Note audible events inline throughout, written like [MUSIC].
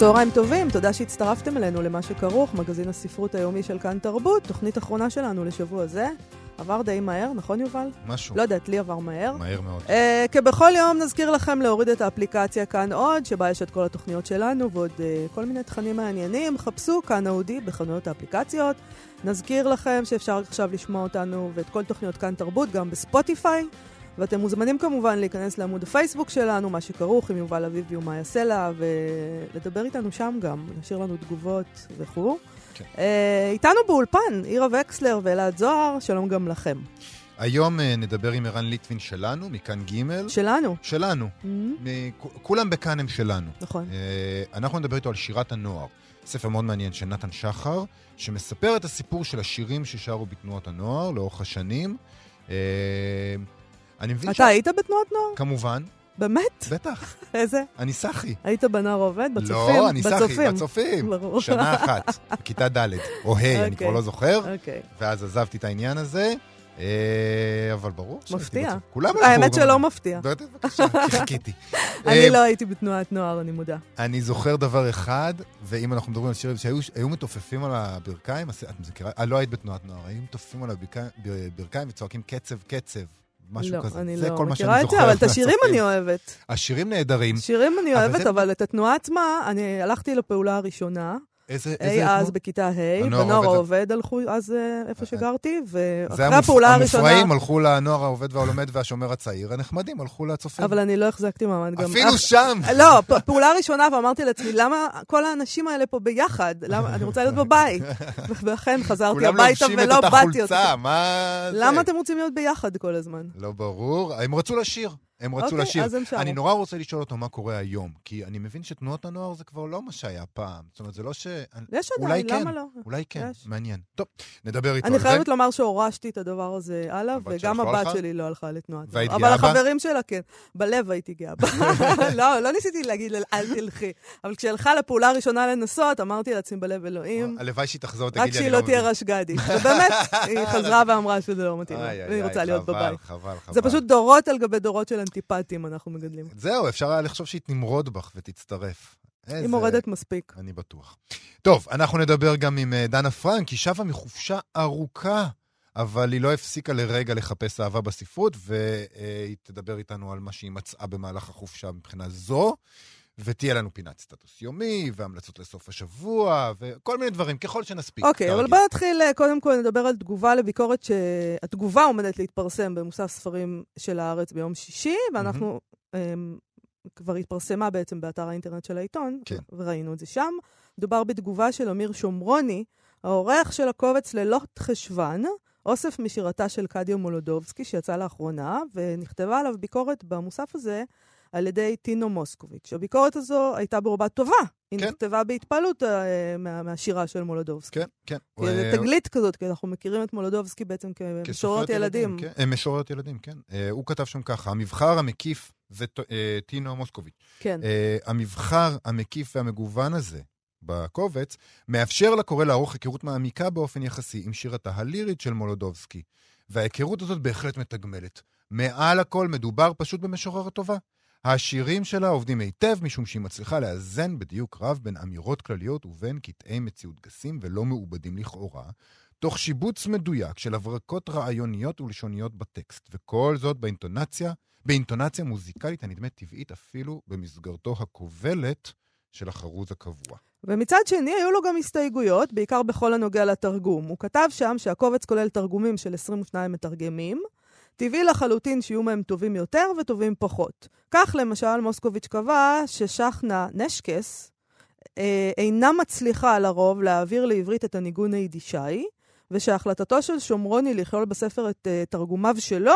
צהריים טובים, תודה שהצטרפתם אלינו למה שכרוך, מגזין הספרות היומי של כאן תרבות, תוכנית אחרונה שלנו לשבוע זה. עבר די מהר, נכון יובל? משהו. לא יודעת, לי עבר מהר. מהר מאוד. Uh, כבכל יום נזכיר לכם להוריד את האפליקציה כאן עוד, שבה יש את כל התוכניות שלנו ועוד uh, כל מיני תכנים מעניינים. חפשו כאן אודי בחנויות האפליקציות. נזכיר לכם שאפשר עכשיו לשמוע אותנו ואת כל תוכניות כאן תרבות גם בספוטיפיי. ואתם מוזמנים כמובן להיכנס לעמוד הפייסבוק שלנו, מה שכרוך עם יובל אביבי ומאיה סלע, ולדבר איתנו שם גם, להשאיר לנו תגובות וכו'. כן. Uh, איתנו באולפן, עירה וקסלר ואלעד זוהר, שלום גם לכם. היום אה, נדבר עם ערן ליטווין שלנו, מכאן ג' שלנו. שלנו. Mm-hmm. כולם בכאן הם שלנו. נכון. אה, אנחנו נדבר איתו על שירת הנוער. ספר מאוד מעניין של נתן שחר, שמספר את הסיפור של השירים ששרו בתנועות הנוער לאורך השנים. אה, אני מבין אתה היית בתנועת נוער? כמובן, באמת? בטח, [LAUGHS] איזה? אני סחי. היית בנוער עובד? בצופים? לא, אני סחי, בצופים. ברור. שנה אחת, [LAUGHS] בכיתה ד' או ה', אני אוקיי. כבר לא זוכר. אוקיי. ואז עזבתי את העניין הזה, אה, אבל ברור מפתיע. כולם הלכו. האמת שלא. מפתיע. בטח, בבקשה, כי [LAUGHS] חיכיתי. אה, אני לא הייתי בתנועת נוער, אני מודה. אני זוכר דבר אחד, ואם אנחנו מדברים על שירים שהיו היו מתופפים על הברכיים, את מכירה? אה, לא היית בתנועת נוער, היו מתופפים על הברכיים וצועקים קצב, קצב, משהו לא, כזה. אני זה לא כל מה שאני מכירה את זוכר זה, אבל את השירים. אני אוהבת. השירים נהדרים. שירים אני אבל אוהבת, זה- אבל את התנועה עצמה, אני הלכתי לפעולה הראשונה, איזה... אי איזה אז? בכיתה ה', בנוער העובד- הלכו אז אה, איפה שגרתי, זה ואחרי המופ- הפעולה הראשונה... המופרעים הלכו לנוער העובד והלומד והשומר הצעיר, הנחמדים הלכו לצופים. אבל אני לא החזקתי מעמד גם... אפילו שם! [LAUGHS] לא, פעולה ראשונה, ואמרתי לעצמי, למה כל האנשים האלה פה ביחד? למה, אני רוצה להיות בבית. [LAUGHS] ואכן חזרתי כולם הביתה לובשים את ולא אותה באתי יותר. חולצה, מה? למה אתם רוצים להיות ביחד כל הזמן? לא ברור, הם רצו לשיר. הם רצו אוקיי, לשיר. אז הם שרו. אני נורא רוצה לשאול אותו מה קורה היום, כי אני מבין שתנועות הנוער זה כבר לא מה שהיה פעם. זאת אומרת, זה לא ש... יש עדיין, כן, למה לא? אולי כן, יש. מעניין. טוב, נדבר איתו אני על זה. חייבת לומר שהורשתי את הדבר הזה הלאה, וגם לא הבת הלכה? שלי לא הלכה לתנועת נוער. והיית אבל גאה בה? החברים שלה כן. בלב הייתי גאה בה. [LAUGHS] לא, לא ניסיתי להגיד לה, אל תלכי. אבל כשהלכה לפעולה הראשונה לנסות, אמרתי לעצמי בלב אלוהים, הלוואי שהיא תחזור, רק תגיד לי, שהיא אני לא לא תהיה מבין. רשגדי. [LAUGHS] ובאמת, היא חזרה ואמרה שזה לא מתאים לה, איי, איי, והיא איי, רוצה להיות חבל, בבית. חבל, חבל. זה פשוט דורות על גבי דורות של אנטיפטים אנחנו מגדלים. זהו, אפשר היה לחשוב שהיא תמרוד בך ותצטרף. היא איזה- מורדת מספיק. אני בטוח. טוב, אנחנו נדבר גם עם אה, דנה פרנק, היא שבה מחופשה ארוכה, אבל היא לא הפסיקה לרגע לחפש אהבה בספרות, והיא תדבר איתנו על מה שהיא מצאה במהלך החופשה מבחינה זו, ותהיה לנו פינת סטטוס יומי, והמלצות לסוף השבוע, וכל מיני דברים, ככל שנספיק. אוקיי, אבל כרגיל. בוא נתחיל, אה, קודם כל נדבר על תגובה לביקורת שהתגובה עומדת להתפרסם במוסף ספרים של הארץ ביום שישי, ואנחנו אמ, כבר התפרסמה בעצם באתר האינטרנט של העיתון, כן. וראינו את זה שם. מדובר בתגובה של אמיר שומרוני, העורך של הקובץ לילות חשוון, אוסף משירתה של קדיה מולודובסקי, שיצא לאחרונה, ונכתבה עליו ביקורת במוסף הזה על ידי טינו מוסקוביץ'. הביקורת הזו הייתה ברובה טובה. היא כן. נכתבה בהתפעלות אה, מה, מהשירה של מולודובסקי. כן, כן. זה תגלית כזאת, כי אנחנו מכירים את מולודובסקי בעצם כמשוררת כסופרת ילדים. כן. אה, משוררת ילדים, כן. אה, הוא כתב שם ככה, המבחר המקיף, זה אה, טינו מוסקוביץ'. כן. אה, המבחר המקיף והמגוון הזה בקובץ, מאפשר לקורא לערוך היכרות מעמיקה באופן יחסי עם שירתה הלירית של מולודובסקי. וההיכרות הזאת בהחלט מתגמלת. מעל הכל מדובר פשוט במשוררת טובה. השירים שלה עובדים היטב משום שהיא מצליחה לאזן בדיוק רב בין אמירות כלליות ובין קטעי מציאות גסים ולא מעובדים לכאורה, תוך שיבוץ מדויק של הברקות רעיוניות ולשוניות בטקסט, וכל זאת באינטונציה, באינטונציה מוזיקלית הנדמת טבעית אפילו במסגרתו הכובלת של החרוז הקבוע. ומצד שני, היו לו גם הסתייגויות, בעיקר בכל הנוגע לתרגום. הוא כתב שם שהקובץ כולל תרגומים של 22 מתרגמים. טבעי לחלוטין שיהיו מהם טובים יותר וטובים פחות. כך למשל, מוסקוביץ' קבע ששחנה נשקס אה, אינה מצליחה לרוב להעביר לעברית את הניגון היידישאי, ושהחלטתו של שומרוני לכלול בספר את אה, תרגומיו שלו,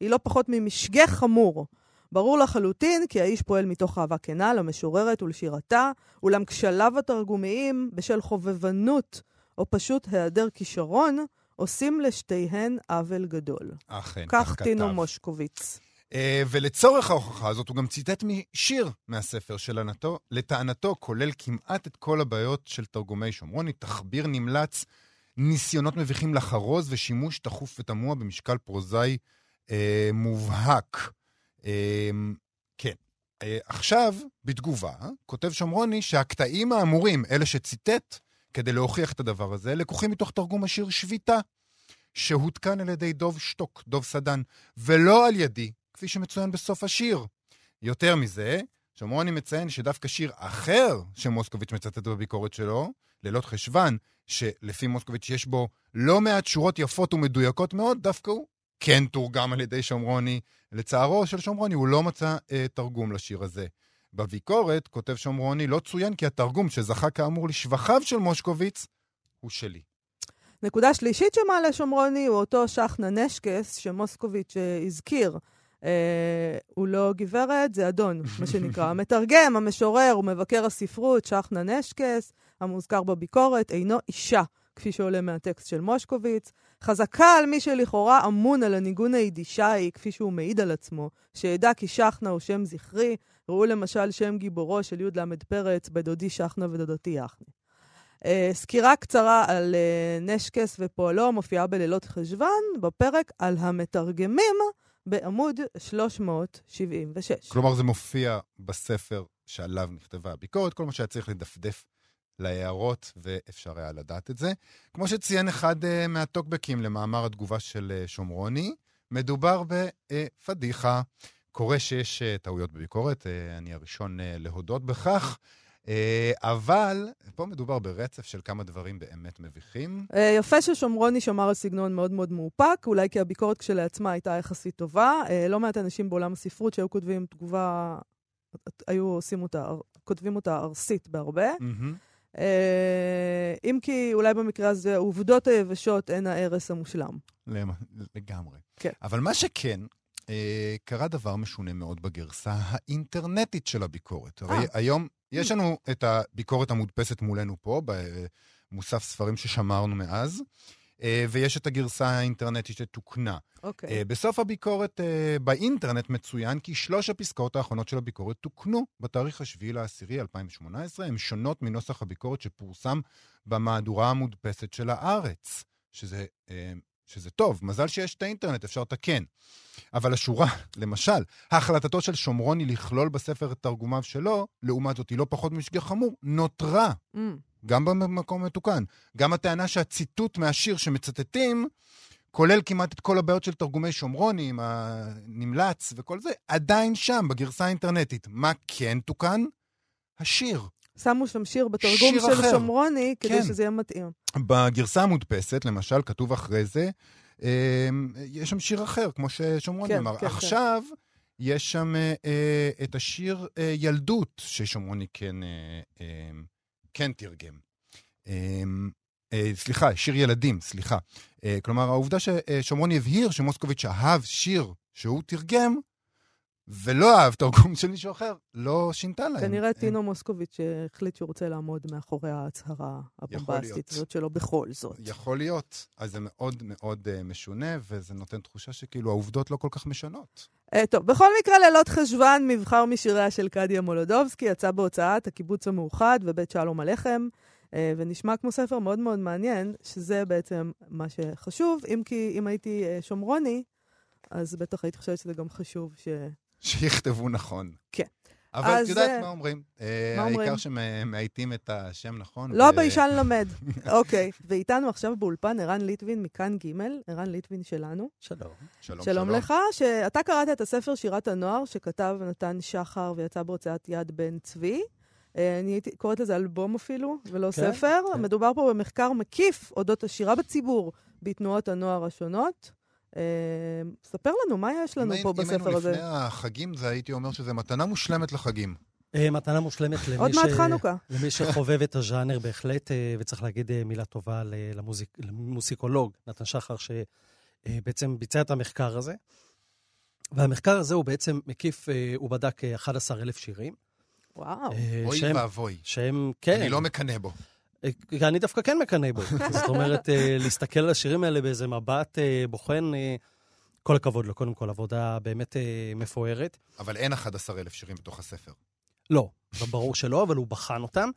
היא לא פחות ממשגה חמור. ברור לחלוטין כי האיש פועל מתוך אהבה כנה למשוררת ולשירתה, אולם כשליו התרגומיים, בשל חובבנות או פשוט היעדר כישרון, עושים לשתיהן עוול גדול. אכן, כך כתב. טינו מושקוביץ. אה, ולצורך ההוכחה הזאת הוא גם ציטט משיר מהספר שלנתו, לטענתו כולל כמעט את כל הבעיות של תרגומי שומרוני, תחביר נמלץ, ניסיונות מביכים לחרוז ושימוש תכוף ותמוה במשקל פרוזאי אה, מובהק. אה, כן. אה, עכשיו, בתגובה, כותב שומרוני שהקטעים האמורים, אלה שציטט, כדי להוכיח את הדבר הזה, לקוחים מתוך תרגום השיר שביתה, שהותקן על ידי דוב שטוק, דוב סדן, ולא על ידי, כפי שמצוין בסוף השיר. יותר מזה, שומרוני מציין שדווקא שיר אחר שמוסקוביץ' מצטט בביקורת שלו, לילות חשוון, שלפי מוסקוביץ' יש בו לא מעט שורות יפות ומדויקות מאוד, דווקא הוא כן תורגם על ידי שומרוני. לצערו של שומרוני, הוא לא מצא אה, תרגום לשיר הזה. בביקורת, כותב שומרוני, לא צוין כי התרגום שזכה כאמור לשבחיו של מושקוביץ, הוא שלי. נקודה שלישית שמעלה שומרוני הוא אותו שחנה נשקס שמוסקוביץ' אה, הזכיר. אה, הוא לא גברת, זה אדון, מה [LAUGHS] שנקרא. המתרגם, המשורר ומבקר הספרות, שחנה נשקס, המוזכר בביקורת, אינו אישה, כפי שעולה מהטקסט של מושקוביץ. חזקה על מי שלכאורה אמון על הניגון היידישאי, כפי שהוא מעיד על עצמו, שידע כי שחנה הוא שם זכרי, ראו למשל שם גיבורו של י"ל פרץ, בדודי שחנה ודודתי יחנה. Uh, סקירה קצרה על uh, נשקס ופועלו מופיעה בלילות חשוון, בפרק על המתרגמים בעמוד 376. כלומר, זה מופיע בספר שעליו נכתבה הביקורת, כל מה שהיה צריך לדפדף להערות, ואפשר היה לדעת את זה. כמו שציין אחד uh, מהטוקבקים למאמר התגובה של uh, שומרוני, מדובר בפדיחה. קורה שיש uh, טעויות בביקורת, uh, אני הראשון uh, להודות בכך. אבל פה מדובר ברצף של כמה דברים באמת מביכים. יפה ששומרוני שמר על סגנון מאוד מאוד מאופק, אולי כי הביקורת כשלעצמה הייתה יחסית טובה. לא מעט אנשים בעולם הספרות שהיו כותבים תגובה, היו עושים אותה, כותבים אותה ארסית בהרבה. Mm-hmm. אם כי אולי במקרה הזה העובדות היבשות הן ההרס המושלם. לגמרי. כן. אבל מה שכן, אה, קרה דבר משונה מאוד בגרסה האינטרנטית של הביקורת. הרי אה. היום יש לנו את הביקורת המודפסת מולנו פה, במוסף ספרים ששמרנו מאז, אה, ויש את הגרסה האינטרנטית שתוקנה. אוקיי. אה, בסוף הביקורת אה, באינטרנט מצוין כי שלוש הפסקאות האחרונות של הביקורת תוקנו בתאריך השביעי לעשירי 2018. הן שונות מנוסח הביקורת שפורסם במהדורה המודפסת של הארץ, שזה, אה, שזה טוב. מזל שיש את האינטרנט, אפשר לתקן. אבל השורה, [LAUGHS] למשל, החלטתו של שומרוני לכלול בספר את תרגומיו שלו, לעומת זאת, היא לא פחות משגיח חמור, נותרה. Mm. גם במקום מתוקן. גם הטענה שהציטוט מהשיר שמצטטים, כולל כמעט את כל הבעיות של תרגומי שומרוני, עם הנמלץ וכל זה, עדיין שם, בגרסה האינטרנטית. מה כן תוקן? השיר. שמו שם שיר בתרגום שיר של אחר. שומרוני, כדי כן. שזה יהיה מתאים. בגרסה המודפסת, למשל, כתוב אחרי זה, אה, יש שם שיר אחר, כמו ששומרוני כן, אמר. כן, כן. עכשיו, יש שם אה, אה, את השיר אה, ילדות, ששומרוני כן, אה, אה, כן תרגם. אה, אה, סליחה, שיר ילדים, סליחה. אה, כלומר, העובדה ששומרוני הבהיר שמוסקוביץ' אהב שיר שהוא תרגם, ולא אהב תרגום של מישהו אחר, לא שינתה להם. כנראה אה, טינו מוסקוביץ' החליט שהוא רוצה לעמוד מאחורי ההצהרה הבומבסטית. הזאת שלו בכל זאת. יכול להיות. אז זה מאוד מאוד uh, משונה, וזה נותן תחושה שכאילו העובדות לא כל כך משנות. Uh, טוב, בכל מקרה, לילות חשוון, מבחר משיריה של קדיה מולודובסקי, יצא בהוצאת הקיבוץ המאוחד ובית שלום הלחם, uh, ונשמע כמו ספר מאוד מאוד מעניין, שזה בעצם מה שחשוב, אם כי אם הייתי שומרוני, אז בטח הייתי חושבת שזה גם חשוב ש... שיכתבו נכון. כן. אבל את יודעת אה, מה אומרים? מה אה, אומרים? העיקר שמאייתים את השם נכון. לא ו- ביישן למד. [LAUGHS] אוקיי, ואיתנו עכשיו באולפן ערן ליטבין מכאן ג', ערן ליטבין שלנו. שלום. שלום, שלום לך, שאתה קראת את הספר שירת הנוער שכתב נתן שחר ויצא בהוצאת יד בן צבי. אה, אני הייתי קוראת לזה אלבום אפילו, ולא כן, ספר. כן. מדובר פה במחקר מקיף אודות השירה בציבור בתנועות הנוער השונות. אה, ספר לנו, מה יש לנו אם פה היינו- אם בספר היינו הזה? לפני החגים, זה הייתי אומר שזה מתנה מושלמת לחגים. אה, מתנה מושלמת למי, עוד ש... מעט חנוכה. למי שחובב את הז'אנר בהחלט, אה, וצריך להגיד אה, מילה טובה למוזיק... למוסיקולוג נתן שחר, שבעצם ביצע את המחקר הזה. והמחקר הזה הוא בעצם מקיף, הוא בדק אה, 11,000 שירים. וואו. אוי שהם, ואבוי. שהם, כן, אני לא מקנא בו. אה, אני דווקא כן מקנא בו. [LAUGHS] זאת אומרת, אה, להסתכל על השירים האלה באיזה מבט אה, בוחן, כל הכבוד לו, קודם כל, עבודה באמת מפוארת. אבל אין 11,000 שירים בתוך הספר. לא, ברור שלא, אבל הוא בחן אותם.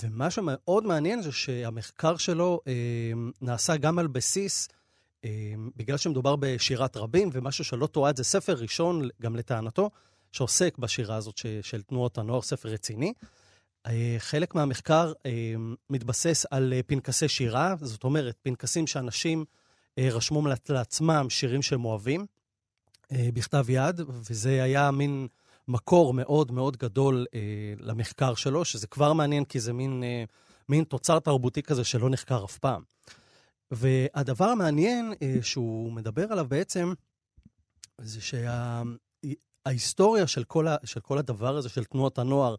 ומה שמאוד מעניין זה שהמחקר שלו אה, נעשה גם על בסיס, אה, בגלל שמדובר בשירת רבים, ומשהו שלא תועד זה ספר ראשון, גם לטענתו, שעוסק בשירה הזאת ש, של תנועות הנוער, ספר רציני. אה, חלק מהמחקר אה, מתבסס על אה, פנקסי שירה, זאת אומרת, פנקסים שאנשים רשמו לעצמם שירים שהם אוהבים, בכתב יד, וזה היה מין... מקור מאוד מאוד גדול למחקר שלו, שזה כבר מעניין, כי זה מין, מין תוצר תרבותי כזה שלא נחקר אף פעם. והדבר המעניין שהוא מדבר עליו בעצם, זה שההיסטוריה שה, של, כל ה, של כל הדבר הזה, של תנועות הנוער,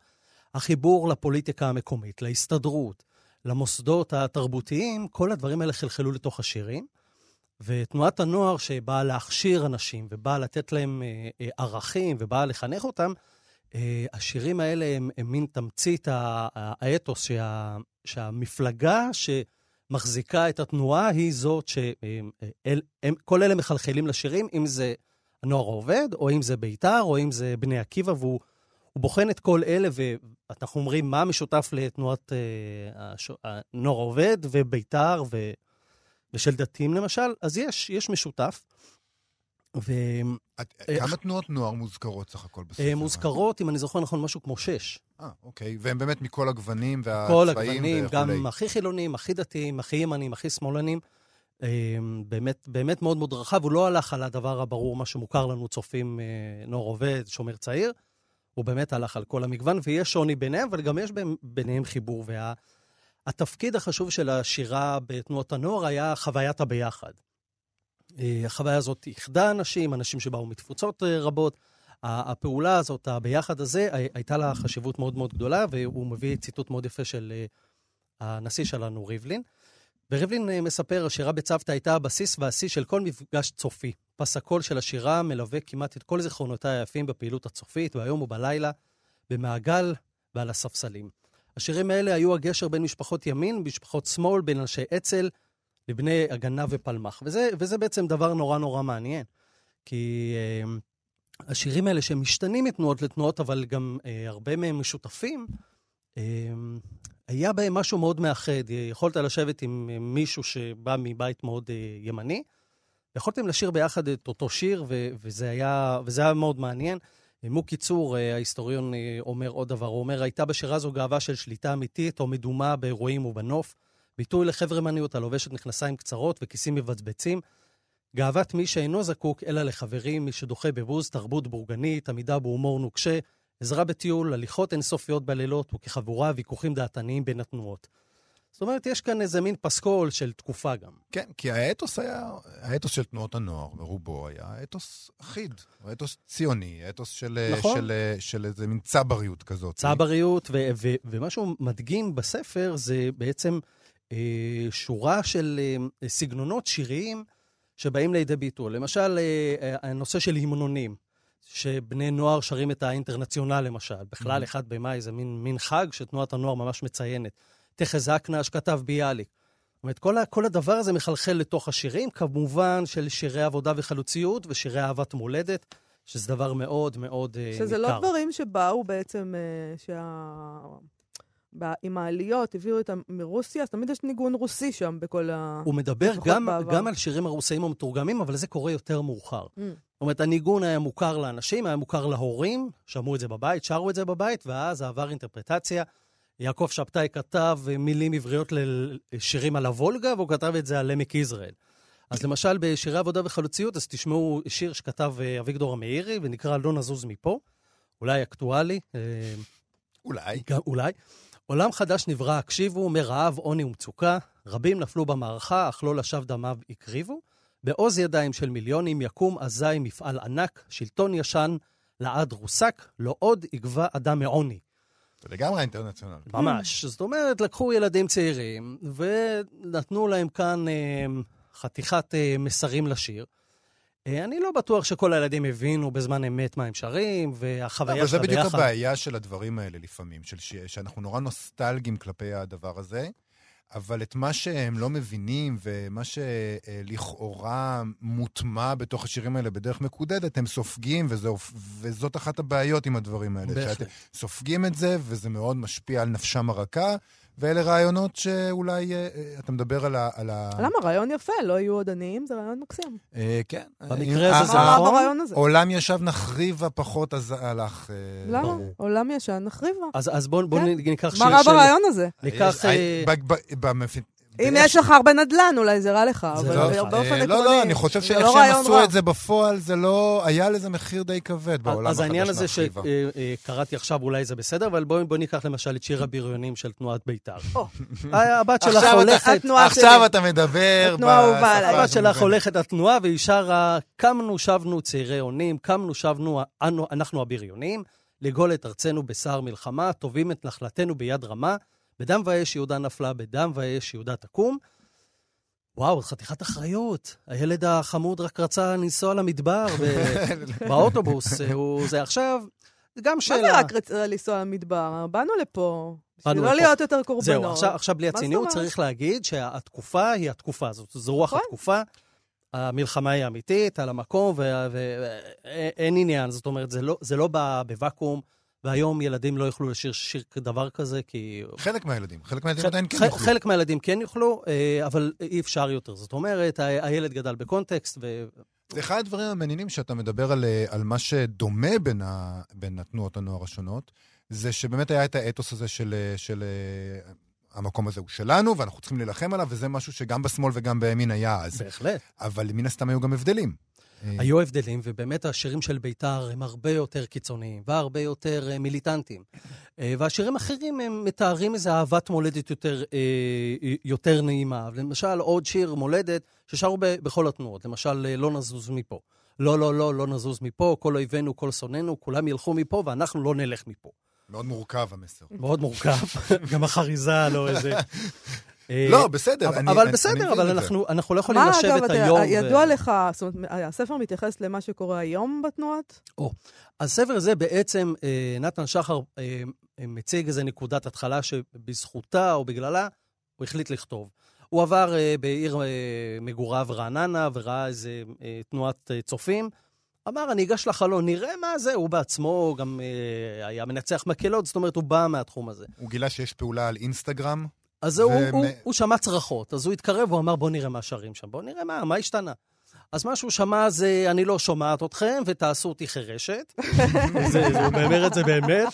החיבור לפוליטיקה המקומית, להסתדרות, למוסדות התרבותיים, כל הדברים האלה חלחלו לתוך השירים. ותנועת הנוער שבאה להכשיר אנשים ובאה לתת להם אה, אה, ערכים ובאה לחנך אותם, אה, השירים האלה הם, הם מין תמצית האתוס שה, שהמפלגה שמחזיקה את התנועה היא זאת שכל אלה מחלחלים לשירים, אם זה הנוער העובד, או אם זה בית"ר, או אם זה בני עקיבא, והוא בוחן את כל אלה, ואנחנו אומרים מה משותף לתנועת הנוער העובד ובית"ר ו... ושל דתיים למשל, אז יש, יש משותף. ו... את, אה, כמה תנועות נוער מוזכרות סך הכל בספר? אה, מוזכרות, אם אני זוכר נכון, משהו כמו שש. אה, אוקיי. והם באמת מכל הגוונים והצבעים וכולי. כל הגוונים, גם הכי חילונים, הכי דתיים, הכי ימנים, הכי שמאלנים. אה, באמת, באמת מאוד מאוד רחב. הוא לא הלך על הדבר הברור, מה שמוכר לנו, צופים נוער עובד, שומר צעיר. הוא באמת הלך על כל המגוון, ויש שוני ביניהם, אבל גם יש ביניהם חיבור. וה... התפקיד החשוב של השירה בתנועות הנוער היה חוויית הביחד. אה, החוויה הזאת איחדה אנשים, אנשים שבאו מתפוצות אה, רבות. הפעולה הזאת, הביחד הזה, הייתה לה חשיבות מאוד מאוד גדולה, והוא מביא ציטוט מאוד יפה של אה, הנשיא שלנו, ריבלין. וריבלין מספר, השירה בצוותא הייתה הבסיס והשיא של כל מפגש צופי. פס הקול של השירה מלווה כמעט את כל זיכרונותיי היפים בפעילות הצופית, ביום ובלילה, במעגל ועל הספסלים. השירים האלה היו הגשר בין משפחות ימין, משפחות שמאל, בין אנשי אצ"ל לבני הגנה ופלמ"ח. וזה, וזה בעצם דבר נורא נורא מעניין. כי אה, השירים האלה שמשתנים מתנועות לתנועות, אבל גם אה, הרבה מהם משותפים, אה, היה בהם משהו מאוד מאחד. יכולת לשבת עם מישהו שבא מבית מאוד אה, ימני, יכולתם לשיר ביחד את אותו שיר, ו- וזה, היה, וזה היה מאוד מעניין. מוקי צור, אה, ההיסטוריון, אה, אומר עוד דבר. הוא אומר, הייתה בשירה זו גאווה של שליטה אמיתית או מדומה באירועים ובנוף. ביטוי לחברמניות הלובשת מכנסיים קצרות וכיסים מבצבצים. גאוות מי שאינו זקוק אלא לחברים, מי שדוחה בבוז, תרבות בורגנית, עמידה בהומור נוקשה, עזרה בטיול, הליכות אינסופיות בלילות, וכחבורה ויכוחים דעתניים בין התנועות. זאת אומרת, יש כאן איזה מין פסקול של תקופה גם. כן, כי האתוס היה, האתוס של תנועות הנוער, ברובו, היה אתוס אחיד, אתוס ציוני, אתוס של, נכון. של, של, של איזה מין צבריות כזאת. צבריות, ו, ו, ומשהו מדגים בספר זה בעצם אה, שורה של אה, סגנונות שיריים שבאים לידי ביטוי. למשל, אה, אה, הנושא של המנונים. שבני נוער שרים את האינטרנציונל למשל. בכלל, mm-hmm. אחד במאי זה מין, מין חג שתנועת הנוער ממש מציינת. תחזקנה, שכתב ביאליק. זאת אומרת, כל, כל הדבר הזה מחלחל לתוך השירים, כמובן של שירי עבודה וחלוציות ושירי אהבת מולדת, שזה דבר מאוד מאוד ניכר. שזה לא דברים שבאו בעצם, uh, שה... עם העליות, הביאו אותם מרוסיה, אז תמיד יש ניגון רוסי שם בכל ה... הוא מדבר גם, גם על שירים הרוסאים המתורגמים, אבל זה קורה יותר מאוחר. Mm. זאת אומרת, הניגון היה מוכר לאנשים, היה מוכר להורים, שמעו את זה בבית, שרו את זה בבית, ואז עבר אינטרפרטציה יעקב שבתאי כתב מילים עבריות לשירים על הוולגה, והוא כתב את זה על עמק יזרעאל. אז למשל, בשירי עבודה וחלוציות, אז תשמעו שיר שכתב אה, אביגדור המאירי, ונקרא "לא נזוז מפה", אולי אקטואלי. אה, אולי. גם, אולי. עולם חדש נברא, הקשיבו, מרעב, עוני ומצוקה, רבים נפלו במערכה, אך לא לשווא דמיו הקריבו. בעוז ידיים של מיליונים יקום אזי מפעל ענק, שלטון ישן, לעד רוסק, לא עוד יגבה אדם מעוני. זה לגמרי אינטרנציונל. ממש. זאת אומרת, לקחו ילדים צעירים ונתנו להם כאן אה, חתיכת אה, מסרים לשיר. אה, אני לא בטוח שכל הילדים הבינו בזמן אמת מה הם שרים, והחוויה לא, של הביחד... אבל זה בדיוק הבעיה של הדברים האלה לפעמים, של ש... שאנחנו נורא נוסטלגיים כלפי הדבר הזה, אבל את מה שהם לא מבינים ומה שלכאורה מוטמע בתוך השירים האלה בדרך מקודדת, הם סופגים, וזו, וזאת אחת הבעיות עם הדברים האלה. בהחלט. שאתם סופגים את זה, וזה מאוד משפיע על נפשם הרכה, ואלה רעיונות שאולי, אה, אה, אתה מדבר על ה... על ה... למה? רעיון יפה, לא יהיו עוד עניים, זה רעיון מקסים. אה, כן. במקרה הזה זה נכון? עולם ישב נחריבה פחות, אז הלך... למה? עולם ישן, נחריבה. אז, בואו בוא כן. ניקח שיר מה רע של... ברעיון הזה? ניקח... אה, אם יש לך הרבה נדל"ן, אולי זה רע לך, אבל לא- באופן אה, עקרוני... לא, לא, אני חושב זה שאיך לא שהם עשו. את זה בפועל, זה לא... היה לזה מחיר די כבד בעולם אז החדש העניין הזה. שקראתי עכשיו, אולי זה בסדר, אבל בואו בוא ניקח למשל את שיר הבריונים של תנועת בית"ר. [LAUGHS] הבת שלך הולכת... עכשיו. אתה מדבר התנועה האהובה עליי. הבת שלך. הולכת לתנועה והיא שרה, קמנו שבנו צעירי אונים, קמנו שבנו אנחנו הבריונים, לגאול את ארצנו בשר מלחמה, טובים את נחלתנו ביד רמה, בדם ואש יהודה נפלה, בדם ואש יהודה תקום. וואו, חתיכת אחריות. הילד החמוד רק רצה לנסוע למדבר ו- [LAUGHS] באוטובוס. הוא זה עכשיו, זה גם מה שאלה. זה רק רצ- לנסוע למדבר? באנו לפה. בשביל לא לפה. להיות יותר קורבנות. זהו, עכשיו, עכשיו בלי מה הציניות? צריך להגיד שהתקופה היא התקופה הזאת. זו רוח נכון. התקופה. המלחמה היא אמיתית, על המקום, ואין עניין. זאת אומרת, זה לא, זה לא בא בוואקום, והיום ילדים לא יוכלו לשיר שיר דבר כזה, כי... חלק מהילדים, חלק מהילדים ח- עדיין כן ח- יוכלו. חלק מהילדים כן יוכלו, אה, אבל אי אפשר יותר. זאת אומרת, ה- הילד גדל בקונטקסט, ו... זה אחד הדברים המעניינים שאתה מדבר על, אה, על מה שדומה בין, ה, בין התנועות הנוער השונות, זה שבאמת היה את האתוס הזה של, אה, של המקום הזה הוא שלנו, ואנחנו צריכים להילחם עליו, וזה משהו שגם בשמאל וגם בימין היה אז. בהחלט. אבל מן הסתם היו גם הבדלים. אה, היו הבדלים, ובאמת השירים של בית"ר הם הרבה יותר קיצוניים והרבה יותר אה, מיליטנטיים. אה, והשירים האחרים הם מתארים איזו אהבת מולדת יותר, יותר נעימה. למשל, עוד שיר מולדת ששרו בכל התנועות. למשל, לא נזוז מפה. לא, לא, לא, לא נזוז מפה, כל אויבינו, כל שונאינו, כולם ילכו מפה ואנחנו לא נלך מפה. מאוד מורכב המסר. מאוד מורכב, [LAUGHS] גם החריזה לא איזה... אה, לא, בסדר. אבל, אני- אבל אני- אני בסדר, מבין אבל. אנחנו, אנחנו לא יכולים מה, לשבת אגב, אתה- היום... ידוע לך, זאת אומרת, הספר מתייחס למה שקורה היום בתנועות? הספר הזה בעצם, אה, נתן שחר אה, אה, מציג איזו נקודת התחלה שבזכותה או בגללה הוא החליט לכתוב. הוא עבר אה, בעיר אה, מגוריו רעננה וראה איזה אה, תנועת אה, צופים. אמר, אני אגש לחלון, נראה מה זה. הוא בעצמו גם אה, היה מנצח מקהלות, זאת אומרת, הוא בא מהתחום הזה. הוא גילה שיש פעולה על אינסטגרם. אז הוא, ומ- הוא, הוא שמע צרחות, אז הוא התקרב, הוא אמר, בוא נראה מה שרים שם, בוא נראה מה, מה השתנה. אז מה שהוא שמע זה, אני לא שומעת אתכם ותעשו אותי חירשת. [LAUGHS] זה, הוא אומר את זה באמת.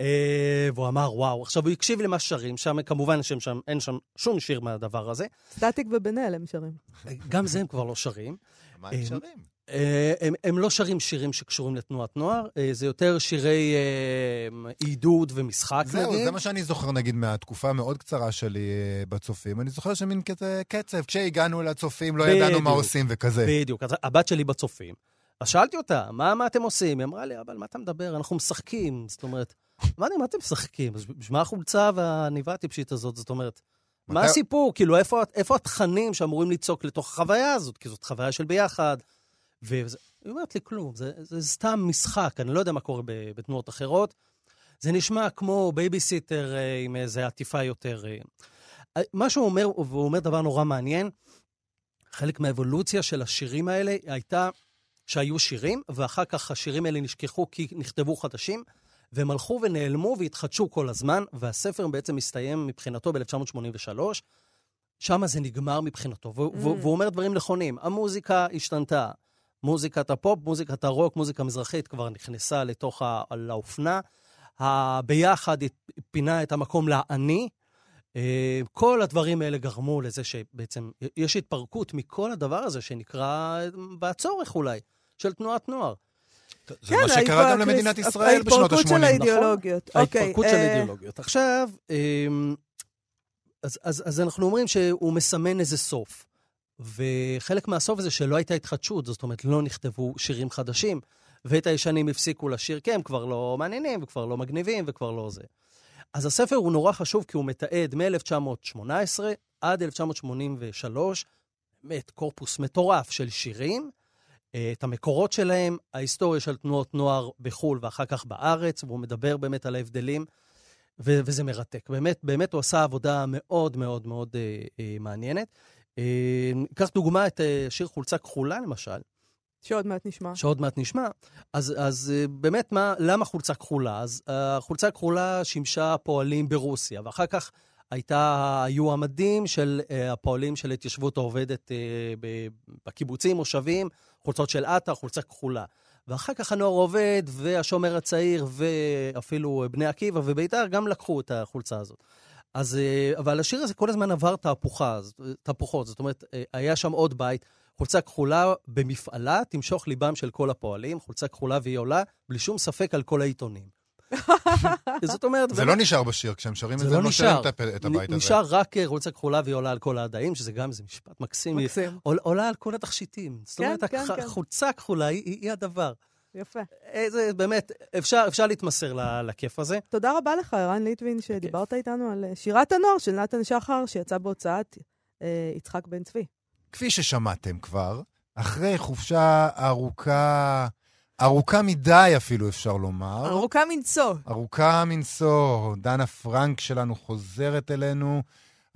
אה, והוא אמר, וואו. עכשיו, הוא הקשיב למה שרים שם, כמובן שם, אין שם שום שיר מהדבר הזה. סטטיק ובן אל הם שרים. גם זה הם כבר לא שרים. מה אה, אפשרים? אה, הם, הם לא שרים שירים שקשורים לתנועת נוער, אה, זה יותר שירי אה, עידוד ומשחק, זהו, נגיד. זה מה שאני זוכר, נגיד, מהתקופה המאוד קצרה שלי אה, בצופים. אני זוכר שמין כזה קצב, כשהגענו לצופים לא ידענו מה בדיוק. עושים וכזה. בדיוק. אז הבת שלי בצופים. אז שאלתי אותה, מה, מה אתם עושים? היא אמרה לי, אבל מה אתה מדבר? אנחנו משחקים. זאת אומרת, אמרתי, מה אתם משחקים? בשביל מה החולצה והעניבה הטיפשית הזאת? זאת אומרת, מה הסיפור? כאילו, איפה, איפה התכנים שאמורים לצעוק לתוך החוויה הזאת? כי זאת חוויה של ביחד. וזה, היא אומרת לי, כלום, זה, זה סתם משחק, אני לא יודע מה קורה בתנועות אחרות. זה נשמע כמו בייביסיטר אה, עם איזו עטיפה יותר... אה. מה שהוא אומר, והוא אומר דבר נורא מעניין, חלק מהאבולוציה של השירים האלה הייתה שהיו שירים, ואחר כך השירים האלה נשכחו כי נכתבו חדשים, והם הלכו ונעלמו והתחדשו כל הזמן, והספר בעצם מסתיים מבחינתו ב-1983. שם זה נגמר מבחינתו, והוא, Mm. והוא אומר דברים נכונים. המוזיקה השתנתה. מוזיקת הפופ, מוזיקת הרוק, מוזיקה מזרחית כבר נכנסה לתוך ה... לאופנה. הביחד פינה את המקום לאני. אה, כל הדברים האלה גרמו לזה שבעצם יש התפרקות מכל הדבר הזה שנקרא, והצורך אולי, של תנועת נוער. זה מה שקרה גם למדינת ישראל בשנות ה-80. ההתפרקות של האידיאולוגיות. אוקיי, ההתפרקות של אה, האידיאולוגיות. עכשיו, אמ, אז, אז, אז אנחנו אומרים שהוא מסמן איזה סוף. וחלק מהסוף זה שלא הייתה התחדשות, זאת אומרת, לא נכתבו שירים חדשים, ואת הישנים הפסיקו לשיר, כי הם כבר לא מעניינים, וכבר לא מגניבים, וכבר לא זה. אז הספר הוא נורא חשוב כי הוא מתעד מ-1918 עד 1983, באמת קורפוס מטורף של שירים, את המקורות שלהם, ההיסטוריה של תנועות נוער בחו"ל ואחר כך בארץ, והוא מדבר באמת על ההבדלים. ו- וזה מרתק. באמת, באמת הוא עשה עבודה מאוד מאוד מאוד אה, אה, מעניינת. אה, קח דוגמה את אה, שיר חולצה כחולה, למשל, שעוד מעט נשמע. שעוד מעט נשמע. אז, אז אה, באמת, מה, למה חולצה כחולה? אז החולצה הכחולה שימשה פועלים ברוסיה, ואחר כך הייתה, היו המדים של אה, הפועלים של ההתיישבות העובדת אה, בקיבוצים, מושבים, חולצות של עטה, חולצה כחולה. ואחר כך הנוער עובד, והשומר הצעיר, ואפילו בני עקיבא ובית"ר גם לקחו את החולצה הזאת. אז, אה, אבל השיר הזה כל הזמן עבר תהפוכה, תהפוכות. זאת אומרת, היה שם עוד בית, חולצה כחולה במפעלה, תמשוך ליבם של כל הפועלים, חולצה כחולה והיא עולה, בלי שום ספק על כל העיתונים. זאת אומרת, זה לא נשאר בשיר, כשהם שרים את זה זה, לא נשאר. את הבית הזה. נשאר רק אה, חולצה כחולה והיא עולה על כל העדיים, שזה גם איזה משפט מקסים. מקסים. עול- עולה על כל התכשיטים. זאת כן, אומרת, כן, הח- כן. החולצה הכחולה היא- הדבר. יפה. איזה, באמת, אפשר אפשר להתמסר לכיף הזה. תודה רבה לך, ערן ליטבין, שדיברת איתנו על אה, שירת הנוער של נתן שחר, שיצא בהוצאת אה, יצחק בן צבי. כפי ששמעתם כבר, אחרי חופשה ארוכה, ארוכה מדי אפילו, אפשר לומר. ארוכה מנשוא. ארוכה מנשוא. דנה פרנק שלנו חוזרת אלינו.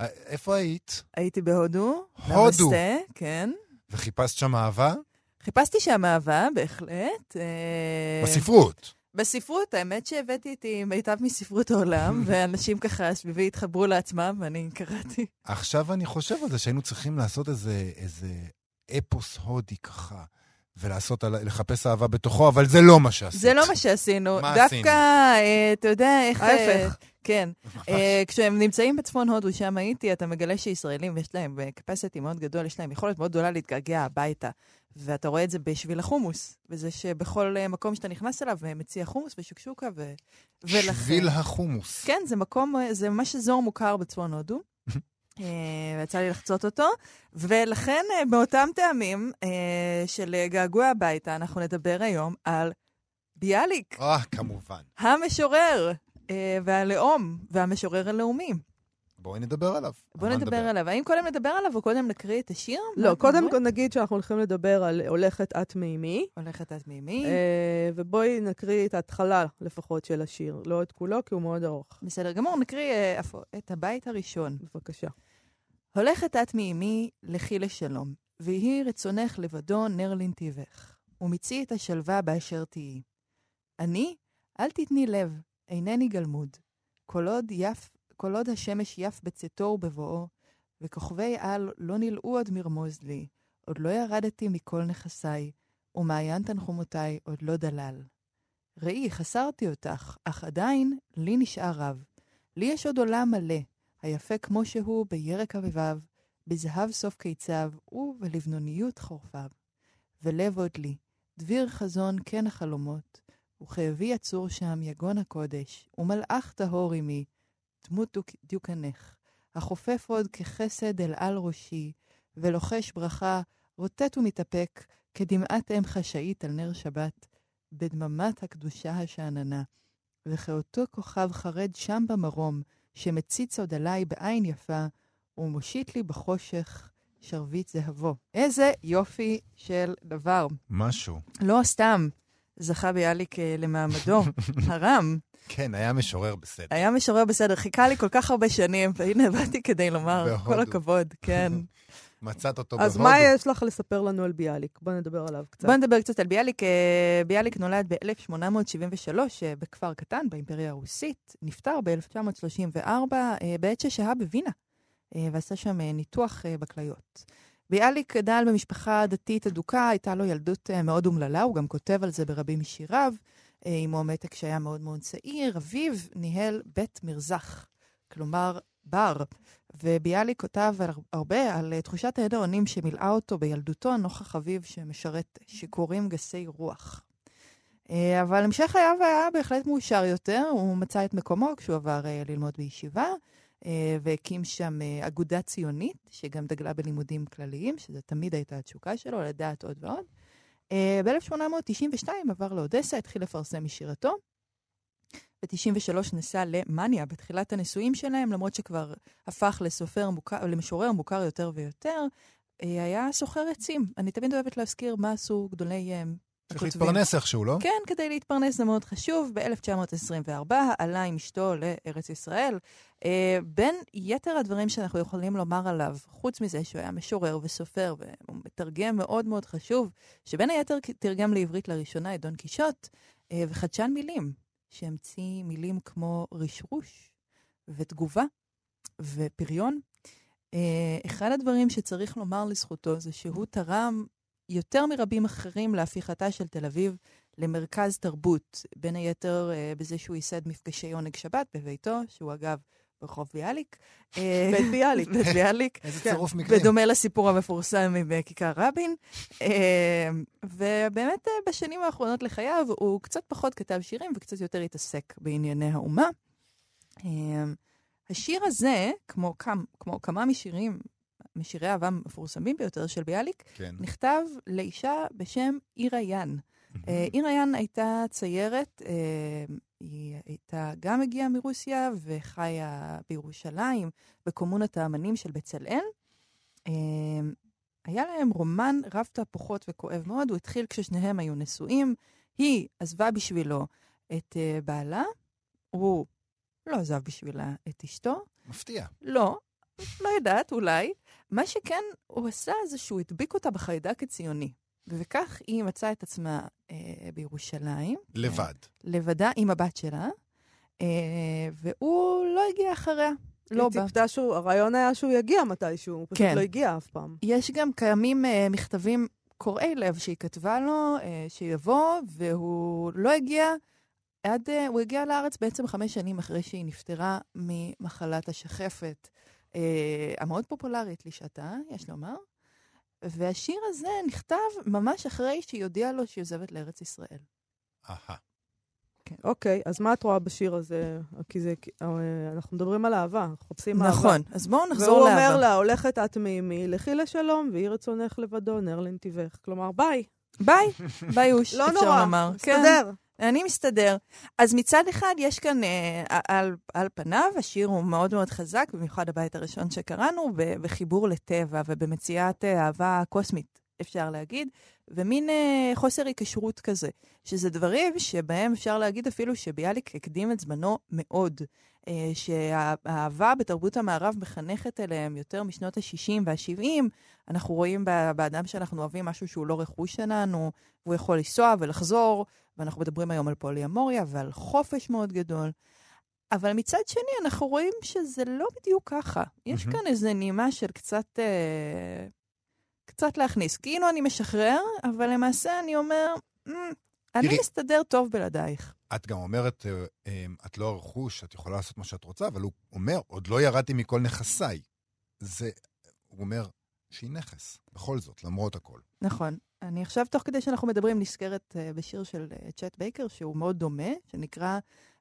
אה, איפה היית? הייתי בהודו. הודו. נמסטה, כן. וחיפשת שם אהבה? חיפשתי שם אהבה, בהחלט. אה, בספרות. בספרות, האמת שהבאתי איתי מיטב מספרות העולם, [LAUGHS] ואנשים ככה סביבי התחברו לעצמם, ואני קראתי. עכשיו אני חושב על זה שהיינו צריכים לעשות איזה, איזה אפוס הודי ככה, ולעשות, על- לחפש אהבה בתוכו, אבל זה לא מה שעשית. זה לא מה שעשינו. מה דווקא, עשינו? אה, אתה יודע איך... אה, ההפך. כן. אה, כשהם נמצאים בצפון הודו, שם הייתי, אתה מגלה שישראלים, יש להם capacity מאוד גדול, יש להם יכולת מאוד גדולה להתגעגע הביתה. ואתה רואה את זה בשביל החומוס, וזה שבכל מקום שאתה נכנס אליו, מציע חומוס ושוקשוקה, ו... ולכן... שביל החומוס. כן, זה מקום, זה ממש אזור מוכר בצפון הודו. [LAUGHS] אה, ויצא לי לחצות אותו, ולכן אה, באותם טעמים אה, של אה, געגוע הביתה, אנחנו נדבר היום על ביאליק, אה, כמובן. המשורר אה, והלאום, והמשורר הלאומי. בואי נדבר עליו. מה נדבר עליו. האם קודם נדבר עליו או קודם נקריא את השיר? לא, קודם? כל נגיד שאנחנו הולכים לדבר על הולכת את מימי, הולכת את מימי. אה, ובואי נקריא את ההתחלה לפחות של השיר, לא את כולו, כי הוא מאוד ארוך. בסדר גמור, נקריא אה, את הבית הראשון. בבקשה. הולכת את מאמי, לכי לשלום, ויהי רצונך לבדו נר לנתיבך, ומיצי את השלווה באשר תהיי. אני, אל תתני לב, אינני גלמוד. כל עוד, יף, כל עוד השמש יף בצאתו ובבואו, וכוכבי על לא נלאו עוד מרמוז לי, עוד לא ירדתי מכל נכסיי, ומעיין תנחומותיי עוד לא דלל. ראי, חסרתי אותך, אך עדיין לי נשאר רב. לי יש עוד עולם מלא, היפה כמו שהוא בירק אביביו, בזהב סוף קיציו ובלבנוניות חורפיו. ולב עוד לי, דביר חזון כן החלומות, וכאבי יצור שם יגון הקודש, ומלאך טהור עמי, דמות דיוקנך, החופף עוד כחסד אל על ראשי, ולוחש ברכה, רוטט ומתאפק, כדמעת אם חשאית על נר שבת, בדממת הקדושה השאננה. וכאותו כוכב חרד שם במרום, שמציץ עוד עליי בעין יפה, ומושיט לי בחושך שרביט זהבו. איזה יופי של דבר. משהו. לא סתם זכה ביאליק אה, למעמדו [LAUGHS] הרם. כן, היה משורר בסדר. היה משורר בסדר, חיכה לי כל כך הרבה שנים, והנה באתי כדי לומר, בהודו. כל הכבוד, כן. [LAUGHS] מצאת אותו אז בהודו. מה יש לך לספר לנו על ביאליק? בוא נדבר עליו קצת. בוא נדבר קצת על ביאליק. אה, ביאליק נולד ב-1873 אה, בכפר קטן באימפריה הרוסית, נפטר ב-1934 אה, בעת ששהה בווינה, ועשה שם ניתוח בכליות. ביאליק גדל במשפחה דתית אדוקה, הייתה לו ילדות אה, מאוד אומללה, הוא גם כותב על זה ברבים משיריו. אה, אמו מתה כשהיה מאוד מאוד צעיר, אביו ניהל בית מרזח, כלומר בר. וביאליק כותב הרבה על אה, תחושת הידע אונים שמילאה אותו בילדותו נוכח אביו שמשרת שיכורים גסי רוח. אבל המשך חייו היה בהחלט מאושר יותר, הוא מצא את מקומו כשהוא עבר ללמוד בישיבה, והקים שם אה, אגודה ציונית, שגם דגלה בלימודים כלליים, שזו תמיד הייתה התשוקה שלו, לדעת עוד ועוד. אה, ב-1892 עבר לאודסה, התחיל לפרסם משירתו. ב-93 נסע למאניה בתחילת הנישואים שלהם, למרות שכבר הפך לסופר מוכר, למשורר מוכר יותר ויותר, אה, היה סוחר עצים. אני תמיד אוהבת להזכיר מה עשו גדולי אה, צריך הכותבים. להתפרנס איכשהו, לא? כן, כדי להתפרנס זה מאוד חשוב. ב-1924 עלה עם אשתו לארץ ישראל. אה, בין יתר הדברים שאנחנו יכולים לומר עליו, חוץ מזה שהוא היה משורר וסופר והוא מתרגם מאוד מאוד חשוב, שבין היתר תרגם לעברית לראשונה את דון קישוט, אה, וחדשן מילים, שהמציא מילים כמו רשרוש ותגובה ופריון. אה, אחד הדברים שצריך לומר לזכותו זה שהוא תרם יותר מרבים אחרים להפיכתה של תל אביב למרכז תרבות, בין היתר אה, בזה שהוא ייסד מפגשי עונג שבת בביתו, שהוא אגב ברחוב ביאליק. אה, בית ביאליק. בית ביאליק. איזה כן. צירוף מקרים. בדומה לסיפור המפורסם רבין. אה, ובאמת אה, בשנים האחרונות לחייו הוא קצת פחות כתב שירים וקצת יותר התעסק בענייני האומה. השיר הזה, כמו, כמה, כמו כמה משירים, משירי אהבה המפורסמים ביותר של ביאליק, כן. נכתב לאישה בשם עירה ין. אה, עירה ין הייתה ציירת, אה, היא הייתה גם הגיעה מרוסיה וחיה בירושלים, בקומונת האמנים של בצלאל. אה, היה להם רומן רב תהפוכות וכואב מאוד, הוא התחיל כששניהם היו נשואים. היא עזבה בשבילו את אה, בעלה, הוא לא עזב בשבילה את אשתו. מפתיע. לא, לא יודעת, אולי. מה שכן הוא עשה זה שהוא הדביק אותה בחיידק הציוני. וכך היא מצאה את עצמה אה, בירושלים. לבד. לבדה עם הבת שלה, אה, והוא לא הגיע אחריה. לא היא בא. ציפתה שהוא, הרעיון היה שהוא יגיע מתישהו, הוא פשוט כן. לא הגיע אף פעם. יש גם קיימים אה, מכתבים קורעי לב שהיא כתבה לו, אה, שיבוא, והוא לא הגיע עד... אה, הוא הגיע לארץ בעצם חמש שנים אחרי שהיא נפטרה ממחלת השחפת, אה, המאוד פופולרית לשעתה, יש לומר. והשיר הזה נכתב ממש אחרי שהיא הודיעה לו שהיא עוזבת לארץ ישראל. אהה. אוקיי, אז מה את רואה בשיר הזה? כי זה, אה, אנחנו מדברים על אהבה, אנחנו מחפשים אהבה. נכון, אז בואו נחזור והוא לאהבה. אומר לה, הולכת את מעמי, לכי לשלום, ויהי רצונך לבדו, נר לנתיבך. כלומר, ביי. ביי, ביוש, לא אפשר נורא, לומר. כן. מסתדר. אני מסתדר. אז מצד אחד, יש כאן, אה, על, על פניו, השיר הוא מאוד מאוד חזק, במיוחד הבית הראשון שקראנו, בחיבור לטבע ובמציאת אה, אהבה קוסמית, אפשר להגיד, ומין אה, חוסר היקשרות כזה, שזה דברים שבהם אפשר להגיד אפילו שביאליק הקדים את זמנו מאוד. אה, שהאהבה בתרבות המערב מחנכת אליהם יותר משנות ה-60 וה-70. אנחנו רואים באדם שאנחנו אוהבים משהו שהוא לא רכוש שלנו, והוא יכול לנסוע ולחזור, ואנחנו מדברים היום על פוליאמוריה ועל חופש מאוד גדול. אבל מצד שני, אנחנו רואים שזה לא בדיוק ככה. יש מהמם. כאן איזו נימה של קצת, אה, קצת להכניס. כאילו אני משחרר, אבל למעשה אני אומר, "מ, אני תראי- מסתדר טוב בלעדייך. את גם אומרת, אה, אה, את לא הרכוש, את יכולה לעשות מה שאת רוצה, אבל הוא אומר, עוד לא ירדתי מכל נכסיי. זה, הוא אומר שהיא נכס, בכל זאת, למרות הכל. נכון. אני עכשיו, תוך כדי שאנחנו מדברים, נזכרת uh, בשיר של צ'אט בייקר, שהוא מאוד דומה, שנקרא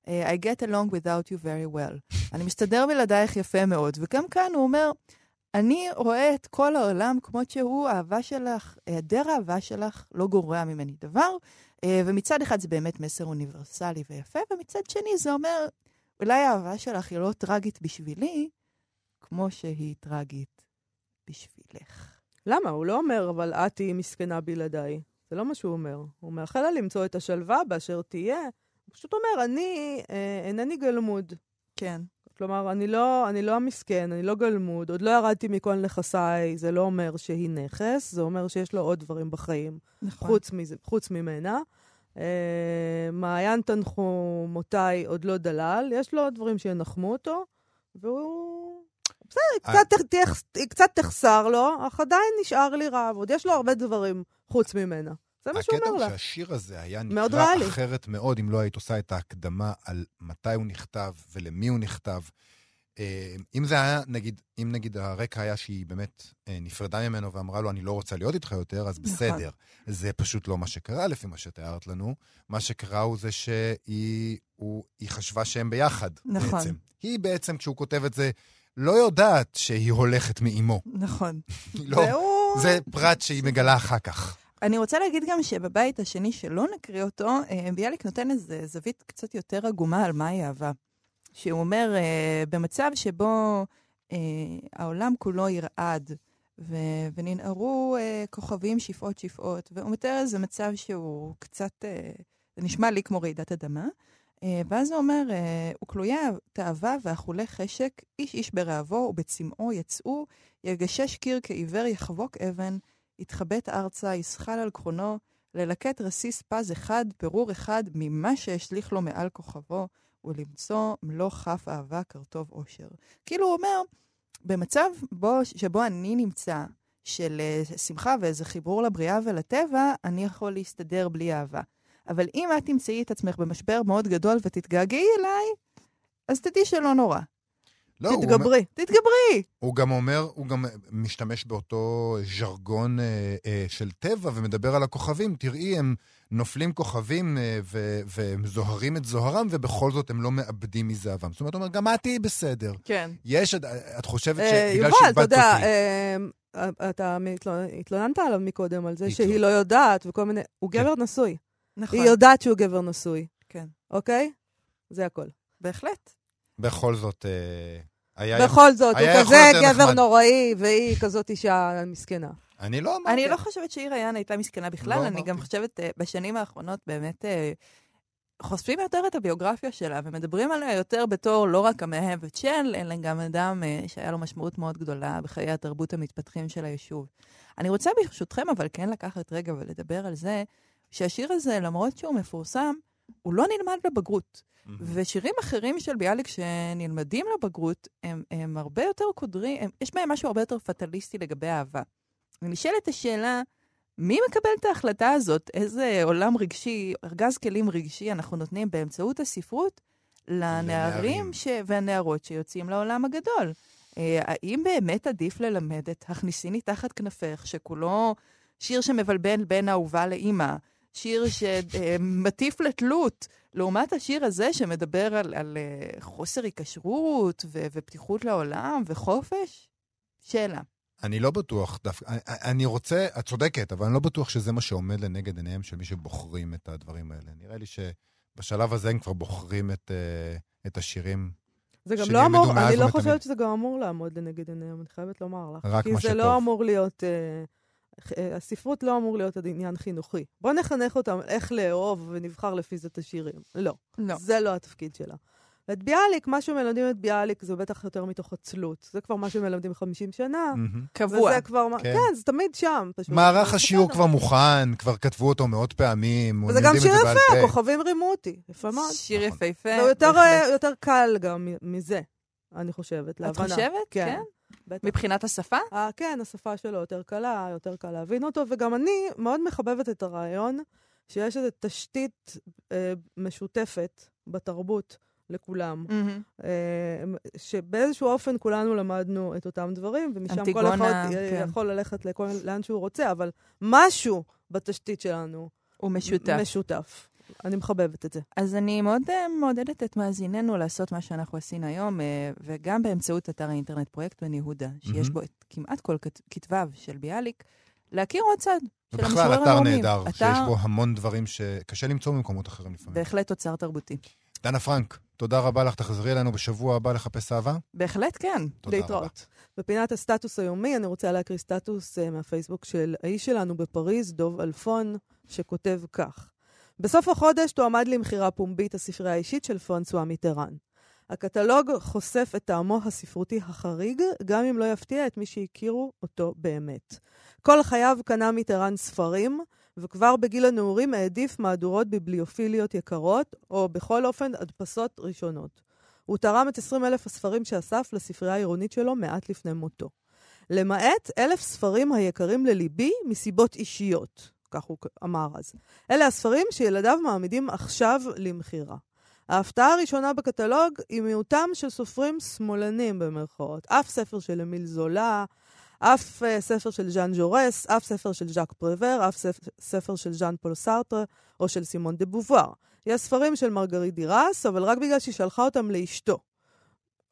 I get along without you very well. [LAUGHS] אני מסתדר בלעדייך יפה מאוד. וגם כאן הוא אומר, אני רואה את כל העולם כמות שהוא, האהבה שלך, היעדר האהבה שלך לא גורע ממני דבר. Uh, ומצד אחד זה באמת מסר אוניברסלי ויפה, ומצד שני זה אומר, אולי האהבה שלך היא לא טרגית בשבילי, כמו שהיא טרגית בשבילך. למה? הוא לא אומר, אבל את תהיי מסכנה בלעדיי. זה לא מה שהוא אומר. הוא מאחל לה למצוא את השלווה באשר תהיה. הוא פשוט אומר, אני אה, אינני גלמוד. כן. כלומר, אני לא, אני לא המסכן, אני לא גלמוד, עוד לא ירדתי מכל נכסיי, זה לא אומר שהיא נכס, זה אומר שיש לו עוד דברים בחיים, נכון. חוץ, מזה, חוץ ממנה. אה, מעיין תנחומותיי עוד לא דלל, יש לו דברים שינחמו אותו, והוא... בסדר, אה. קצת, תח- קצת תחסר לו, אך עדיין נשאר לי רב, עוד יש לו הרבה דברים חוץ ממנה. זה מה שהוא הקטע אומר הוא לה. שהשיר הזה היה נקרא. אחרת מאוד, אם לא היית עושה את ההקדמה על מתי הוא נכתב ולמי הוא נכתב. אה, אם זה היה, נגיד, אם נגיד הרקע היה שהיא באמת אה, נפרדה ממנו ואמרה לו, אני לא רוצה להיות איתך יותר, אז נכון. בסדר. זה פשוט לא מה שקרה, לפי מה שתיארת לנו. מה שקרה הוא זה שהיא הוא, חשבה שהם ביחד, נכון. בעצם. היא בעצם, כשהוא כותב את זה, לא יודעת שהיא הולכת מאימו. נכון. [LAUGHS] לא. זה פרט שהיא מגלה אחר כך. אני רוצה להגיד גם שבבית השני שלא נקריא אותו, אה, ביאליק נותן איזה זווית קצת יותר עגומה על מהי אהבה. שהוא אומר, אה, במצב שבו אה, העולם כולו ירעד ו- וננערו כוכבים שפעות שפעות, והוא מתאר איזה מצב שהוא קצת, זה נשמע לי כמו רעידת אדמה. ואז הוא אומר, וכלויה תאווה ואכולי חשק, איש איש ברעבו ובצמאו יצאו, יגשש קיר כעיוור יחבוק אבן, יתחבט ארצה, יסחל על קרונו, ללקט רסיס פז אחד, פירור אחד, ממה שהשליך לו מעל כוכבו, ולמצוא מלוא כף אהבה כרטוב אושר. כאילו הוא אומר, במצב בו, שבו אני נמצא, של uh, שמחה ואיזה חיבור לבריאה ולטבע, אני יכול להסתדר בלי אהבה. אבל אם את תמצאי את עצמך במשבר מאוד גדול ותתגעגעי אליי, אז תדעי שלא נורא. לא, הוא אומר- תתגברי. תתגברי! הוא גם אומר, הוא גם משתמש באותו ז'רגון אה, אה, של טבע ומדבר על הכוכבים. תראי, הם נופלים כוכבים אה, ו- והם זוהרים את זוהרם, ובכל זאת הם לא מאבדים מזהבם. זאת אומרת, הוא אומר, גם את תהיי בסדר. כן. יש, את חושבת אה, שבגלל יובל, אתה שאיבדת יודע, אותי. אה, אתה מתלונ- התלוננת עליו מקודם על זה התלונ- שהיא לא יודעת וכל מיני... הוא כן. גבר נשוי. נכון. היא יודעת שהוא גבר נשוי, כן. אוקיי? זה הכל. בהחלט. בכל זאת, אה, היה... בכל זאת, הוא היה יכול כזה גבר נחמד. נוראי, והיא כזאת אישה מסכנה. אני לא אמרתי. אני לא חושבת שעיר היין הייתה מסכנה בכלל, לא אני גם. חושבת, אה, בשנים האחרונות באמת אה, חושפים יותר את הביוגרפיה שלה, ומדברים עליה יותר בתור לא רק המאהבת של, אלא גם אדם אה, שהיה לו משמעות מאוד גדולה בחיי התרבות המתפתחים של היישוב. אני רוצה ברשותכם אבל כן לקחת רגע ולדבר על זה, שהשיר הזה, למרות שהוא מפורסם, הוא לא נלמד לבגרות. ושירים אחרים של ביאליק שנלמדים לבגרות, הם, הם הרבה יותר קודרים, הם, יש בהם משהו הרבה יותר פטליסטי לגבי אהבה. ונשאלת השאלה, מי מקבל את ההחלטה הזאת? איזה עולם רגשי, ארגז כלים רגשי אנחנו נותנים באמצעות הספרות לנערים. לנערים ש... והנערות שיוצאים לעולם הגדול? אה, האם באמת עדיף ללמד את הכניסיני תחת כנפך, שכולו שיר שמבלבל בין אהובה לאימא, שיר שמטיף לתלות, לעומת השיר הזה שמדבר על, על אה, חוסר היקשרות ו- ופתיחות לעולם וחופש? שאלה. אני לא בטוח, דווקא, אני- אני רוצה, את צודקת, אבל אני לא בטוח שזה מה שעומד לנגד עיניהם של מי שבוחרים את הדברים האלה. נראה לי שבשלב הזה הם כבר בוחרים את, אה, את השירים, זה גם לא אמור, אני לא. חושבת שזה גם אמור לעמוד לנגד עיניהם, אני חייבת לומר לך. רק כי מה זה שטוב. לא אמור להיות... אה, אה, הספרות לא אמור להיות עניין חינוכי. בוא נחנך אותם איך לאהוב ונבחר לפי זה את השירים. לא. לא. זה לא התפקיד שלה. ואת ביאליק, מה שמלמדים את ביאליק זה בטח יותר מתוך עצלות. זה כבר מה שמלמדים 50 שנה. קבוע. וזה כבר... כן. כן, זה תמיד שם, פשוט. מערך השיעור. כבר מוכן, כבר כתבו אותו מאות פעמים. וזה גם שיר את יפה, פה. הכוכבים רימו אותי. יפה מאוד. שיר נכון. יפהפה. זה יותר. אה, יותר קל גם מ- מזה, אני חושבת, את להבנה. חושבת? כן. בטח. מבחינת השפה? אה, כן, השפה שלו יותר קלה, יותר קל להבין אותו, וגם אני מאוד מחבבת את הרעיון שיש איזו תשתית אה, משותפת בתרבות לכולם. מהמם. אה, שבאיזשהו אופן כולנו למדנו את אותם דברים, ומשם כל אנטיגונה, אחד אה, כן. יכול ללכת לכל, לאן שהוא רוצה, אבל משהו בתשתית שלנו הוא משותף. משותף. אני מחבבת את זה. אז אני מאוד אה, מעודדת את מאזיננו לעשות מה שאנחנו עשינו היום, אה, וגם באמצעות אתר האינטרנט פרויקט בן יהודה, שיש. בו את כמעט כל כת- כתביו של ביאליק, להכיר עוד צד של ובכלל, אתר. נהדר, אתר שיש בו המון דברים שקשה למצוא במקומות אחרים לפעמים. בהחלט תוצר תרבותי. דנה פרנק, תודה רבה לך, תחזרי אלינו בשבוע הבא לחפש אהבה. בהחלט כן. להתראות. בפינת הסטטוס היומי, אני רוצה להקריא סטטוס uh, מהפייסבוק של האיש שלנו בפריז, דוב אלפון, שכותב כך: בסוף החודש תועמד למכירה פומבית הספרייה האישית של פרנסואה מיטרן. הקטלוג חושף את טעמו הספרותי החריג, גם אם לא יפתיע את מי שהכירו אותו באמת. כל חייו קנה מיטרן ספרים, וכבר בגיל הנעורים העדיף מהדורות ביבליופיליות יקרות, או בכל אופן הדפסות ראשונות. הוא תרם את 20 אלף הספרים שאסף לספרייה העירונית שלו מעט לפני מותו. למעט אלף ספרים היקרים לליבי מסיבות אישיות, כך הוא אמר אז. אלה הספרים שילדיו מעמידים עכשיו למכירה. ההפתעה הראשונה בקטלוג היא מיעוטם של סופרים שמאלנים במרכאות. אף ספר של אמיל זולה, אף uh, ספר של ז'אן ז'ורס, אף ספר של ז'אק פרבר, אף ספר, של ז'אן פול סארטרה או של סימון דה בובואר. יש ספרים של מרגריט דיראס, אבל רק בגלל שהיא שלחה אותם לאשתו.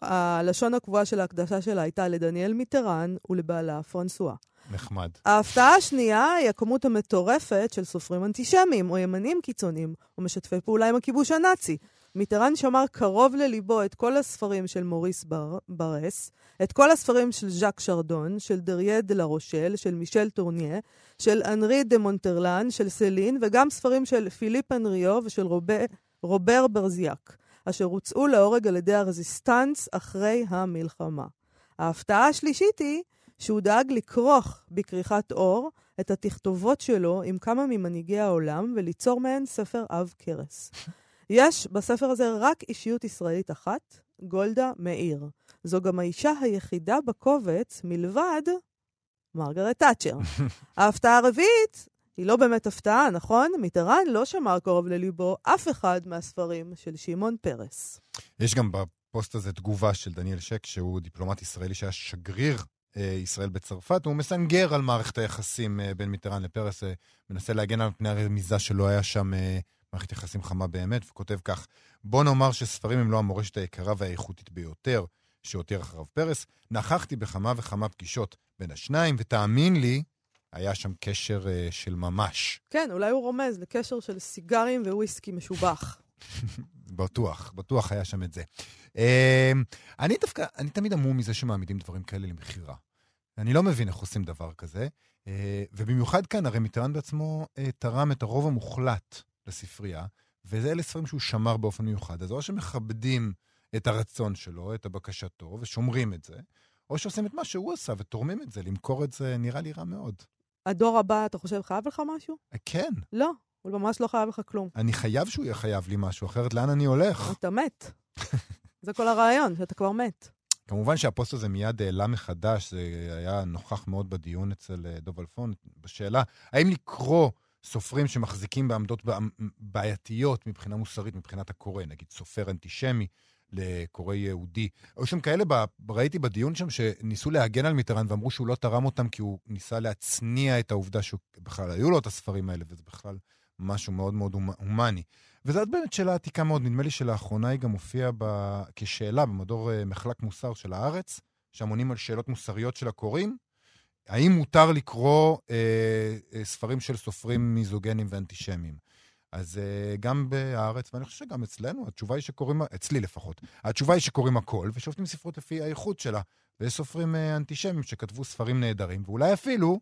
הלשון הקבועה של ההקדשה שלה הייתה לדניאל מיטרן ולבעלה פרנסואה. נחמד. ההפתעה השנייה היא הכמות המטורפת של סופרים אנטישמיים או ימנים קיצוניים או משתפי פעולה עם הכיבוש הנאצי. מיטרן שמר קרוב לליבו את כל הספרים של מוריס בר, ברס, את כל הספרים של ז'אק שרדון, של דרייה לה רושל, של מישל טורניה, של אנרי דה מונטרלן, של סלין, וגם ספרים של פיליפ אנריו ושל רובה, רובר ברזיאק, אשר הוצאו להורג על ידי הרזיסטנס אחרי המלחמה. ההפתעה השלישית היא שהוא דאג לכרוך בכריכת עור את התכתובות שלו עם כמה ממנהיגי העולם וליצור מהן ספר עב כרס. יש בספר הזה רק אישיות ישראלית אחת, גולדה מאיר. זו גם האישה היחידה בקובץ מלבד מרגרט תאצ'ר. [LAUGHS] ההפתעה הרביעית היא לא באמת הפתעה, נכון? מיטרן לא שמר קרוב לליבו אף אחד מהספרים של שמעון פרס. יש גם בפוסט הזה תגובה של דניאל שק, שהוא דיפלומט ישראלי שהיה שגריר ישראל בצרפת, הוא מסנגר על מערכת היחסים אה, בין מיטרן לפרס, אה, מנסה להגן מפני הרמיזה שלא היה שם מערכת יחסים חמה באמת, וכותב כך: בוא נאמר שספרים הם לא המורשת היקרה והאיכותית ביותר שהותיר אחריו פרס. נכחתי בכמה וכמה פגישות בין השניים, ותאמין לי, היה שם קשר uh, של ממש. כן, אולי הוא רומז לקשר של סיגרים וויסקי משובח. [LAUGHS] בטוח, בטוח היה שם את זה. Uh, אני דווקא, אני תמיד המום מזה שמעמידים דברים כאלה למכירה. אני לא מבין איך עושים דבר כזה, uh, ובמיוחד כאן, הרי מיטרן בעצמו uh, תרם את הרוב המוחלט לספרייה, ואלה ספרים שהוא שמר באופן מיוחד. אז או שמכבדים את הרצון שלו, את הבקשתו, ושומרים את זה, או שעושים את מה שהוא עשה ותורמים את זה. למכור את זה נראה לי רע מאוד. הדור הבא, אתה חושב, חייב לך משהו? כן. לא, הוא ממש לא חייב לך כלום. אני חייב שהוא יהיה חייב לי משהו, אחרת לאן אני הולך? אתה מת. [LAUGHS] זה כל הרעיון, שאתה כבר מת. כמובן שהפוסט הזה מיד העלה מחדש, זה היה נוכח מאוד בדיון אצל אה, דוב אלפון, בשאלה, האם לקרוא סופרים שמחזיקים בעמדות בעייתיות מבחינה מוסרית, מבחינת הקורא, נגיד סופר אנטישמי לקורא יהודי. היו שם כאלה, ראיתי בדיון שם, שניסו להגן על מיטרן ואמרו שהוא לא תרם אותם כי הוא ניסה להצניע את העובדה שבכלל היו לו את הספרים האלה, וזה בכלל משהו מאוד מאוד הומני. וזאת באמת שאלה עתיקה מאוד, נדמה לי שלאחרונה היא גם הופיעה ב... כשאלה במדור אה, מחלק מוסר של הארץ, שאמונים על שאלות מוסריות של הקוראים. האם מותר לקרוא אה, אה, ספרים של סופרים מיזוגנים ואנטישמיים? אז uh, גם בארץ, ואני חושב שגם אצלנו, התשובה היא שקוראים, אצלי לפחות, התשובה היא שקוראים הכל, ושופטים ספרות לפי האיכות שלה. ויש סופרים uh, אנטישמים שכתבו ספרים נהדרים, ואולי אפילו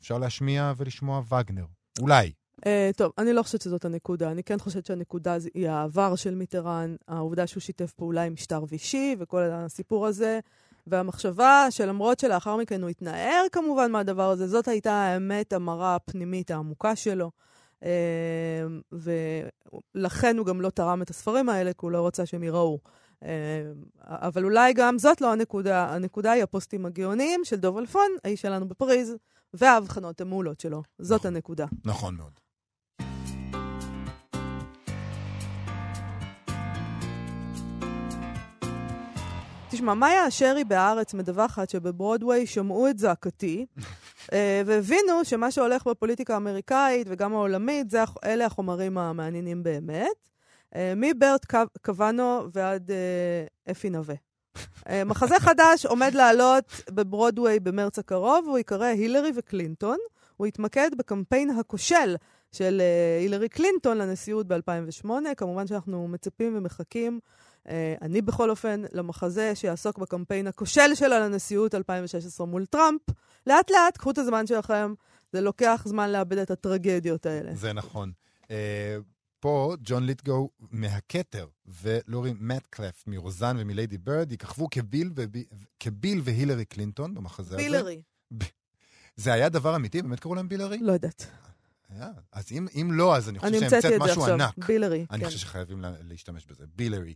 אפשר להשמיע ולשמוע וגנר. אולי. Uh, טוב, אני לא חושבת שזאת הנקודה. אני כן חושבת שהנקודה היא העבר של מיטרן, העובדה שהוא שיתף פעולה עם משטר וישי וכל הסיפור הזה, והמחשבה שלמרות שלאחר מכן הוא התנער כמובן מהדבר הזה, זאת הייתה האמת המרה הפנימית העמוקה שלו. אמ, ולכן הוא גם לא תרם את הספרים האלה, כי הוא לא רצה שהם ייראו. אמ, אבל אולי גם זאת לא הנקודה. הנקודה היא הפוסטים הגאוניים של דוב אלפון, האיש שלנו בפריז, וההבחנות המעולות שלו. זאת נכון, הנקודה. נכון מאוד. תשמע, מאיה אשרי בהארץ מדווחת שבברודוויי שמעו את זעקתי, [LAUGHS] אה, והבינו שמה שהולך בפוליטיקה האמריקאית וגם העולמית, זה, אלה החומרים המעניינים באמת. אה, מברט קוונו ועד אה, אפי נווה. מחזה חדש עומד לעלות בברודוויי במרץ הקרוב, והוא ייקרא הילרי וקלינטון. הוא יתמקד בקמפיין הכושל של הילרי קלינטון לנשיאות ב-2008. כמובן שאנחנו מצפים ומחכים אני בכל אופן, למחזה שיעסוק בקמפיין הכושל שלה לנשיאות 2016 מול טראמפ. לאט לאט, קחו את הזמן שלכם, זה לוקח זמן לאבד את הטרגדיות האלה. זה נכון. Uh, פה ג'ון ליטגו מהכתר ולורי מטקלף מרוזן ומליידי בירד יככבו כביל, וב... כביל והילרי קלינטון במחזה בילרי. הזה. בילרי. זה היה דבר אמיתי? באמת קראו להם בילרי? לא יודעת. היה. אז אם, אם לא, אז אני חושב שהמצאת משהו עכשיו. ענק. בילרי, אני כן. חושב שחייבים לה, להשתמש בזה. בילרי.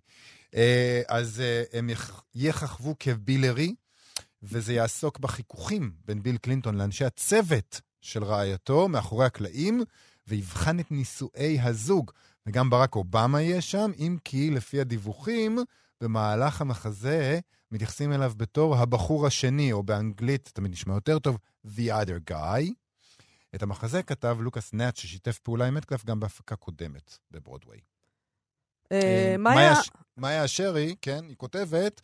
אה, אז אה, הם יככבו כבילרי, וזה יעסוק בחיכוכים בין ביל קלינטון לאנשי הצוות של רעייתו מאחורי הקלעים, ויבחן את נישואי הזוג. וגם ברק אובמה יהיה שם, אם כי לפי הדיווחים, במהלך המחזה מתייחסים אליו בתור הבחור השני, או באנגלית, תמיד נשמע יותר טוב, The other guy. את המחזה כתב לוקאס נאט, ששיתף פעולה עם מטקלף גם בהפקה קודמת בברודוויי. אה, מאיה אשרי, כן, היא כותבת,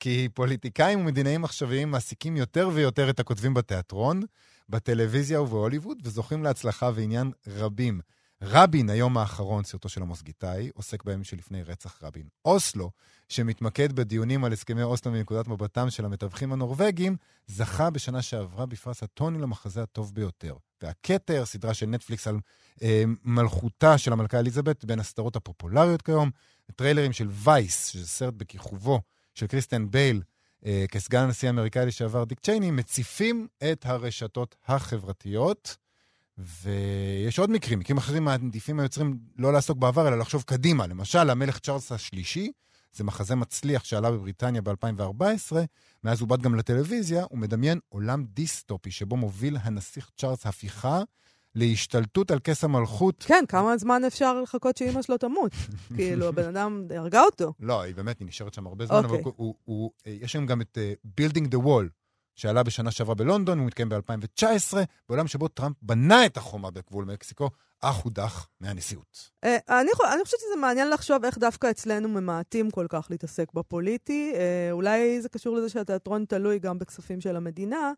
כי פוליטיקאים ומדינאים עכשוויים מעסיקים יותר ויותר את הכותבים בתיאטרון, בטלוויזיה ובהוליווד, וזוכים להצלחה ועניין רבים. רבין, היום האחרון, סרטו של עמוס גיטאי, עוסק בימים שלפני רצח רבין. אוסלו, שמתמקד בדיונים על הסכמי אוסלו מנקודת מבטם של המתווכים הנורבגים, זכה בשנה שעברה בפרס הטוני למחזה הטוב ביותר. והכתר, סדרה של נטפליקס על אה, מלכותה של המלכה אליזבת, בין הסדרות הפופולריות כיום, טריילרים של וייס, שזה סרט בכיכובו של קריסטיאן בייל, אה, כסגן הנשיא האמריקאי לשעבר דיק צ'ייני, מציפים את הרשתות החברתיות. ויש עוד מקרים, מקרים אחרים מעדיפים היוצרים לא לעסוק בעבר, אלא לחשוב קדימה. למשל, המלך צ'ארלס השלישי, זה מחזה מצליח שעלה בבריטניה ב-2014, מאז הוא באת גם לטלוויזיה, הוא מדמיין עולם דיסטופי שבו מוביל הנסיך צ'ארלס הפיכה להשתלטות על כס המלכות. כן, כמה זמן אפשר לחכות שאימא שלו תמות? [LAUGHS] כאילו, הבן אדם הרגה אותו. לא, היא באמת, היא נשארת שם הרבה זמן, אוקיי. אבל הוא, הוא, הוא, יש שם גם את uh, Building the Wall, שעלה בשנה שעברה בלונדון, הוא מתקיים ב-2019, בעולם שבו טראמפ בנה את החומה בגבול מקסיקו, אך הודח מהנשיאות. אה, אני, חושבת שזה מעניין לחשוב איך דווקא אצלנו ממעטים כל כך להתעסק בפוליטי. אה, אולי זה קשור לזה שהתיאטרון תלוי גם בכספים של המדינה,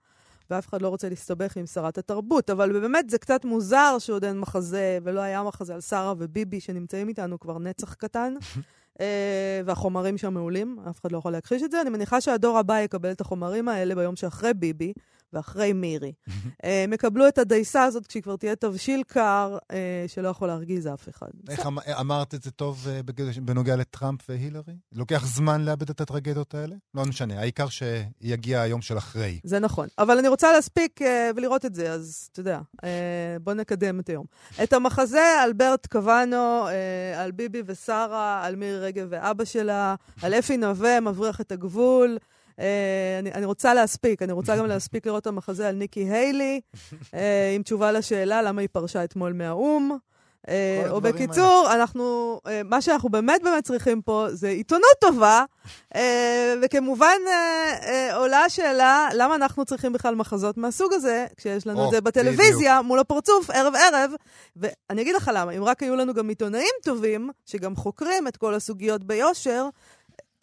ואף אחד לא רוצה להסתבך עם שרת התרבות, אבל באמת זה קצת מוזר שעוד אין מחזה, ולא היה מחזה על שרה וביבי שנמצאים איתנו כבר נצח קטן. [LAUGHS] אה, והחומרים שם מעולים, אף אחד לא יכול להכחיש את זה. אני מניחה שהדור הבא יקבל את החומרים האלה ביום שאחרי ביבי ואחרי מירי. [LAUGHS] אה, הם יקבלו את הדייסה הזאת כשהיא כבר תהיה תבשיל קר, אה, שלא יכול להרגיז אף אחד. איך אמ- אמרת את זה טוב אה, בנוגע לטראמפ והילרי? לוקח זמן לאבד את הטרגדיות האלה? לא משנה, העיקר שיגיע היום של אחרי. זה נכון. אבל אני רוצה להספיק ולראות את זה, אז אתה יודע, בוא נקדם את היום. את המחזה על ברט קוואנו, על ביבי ושרה, על מירי רגב ואבא שלה, על אפי נווה, מבריח את הגבול. אה, אני, אני רוצה להספיק, אני רוצה גם [LAUGHS] להספיק לראות את המחזה על ניקי היילי, אה, עם תשובה לשאלה למה היא פרשה אתמול מהאו"ם. כל או בקיצור, אנחנו, אה, מה שאנחנו באמת באמת צריכים פה זה עיתונות טובה, אה, וכמובן אה, אה, עולה השאלה, למה אנחנו צריכים בכלל מחזות מהסוג הזה, כשיש לנו או, את זה בטלוויזיה, מול הפרצוף, ערב-ערב. ואני אגיד לך למה, אם רק היו לנו גם עיתונאים טובים, שגם חוקרים את כל הסוגיות ביושר,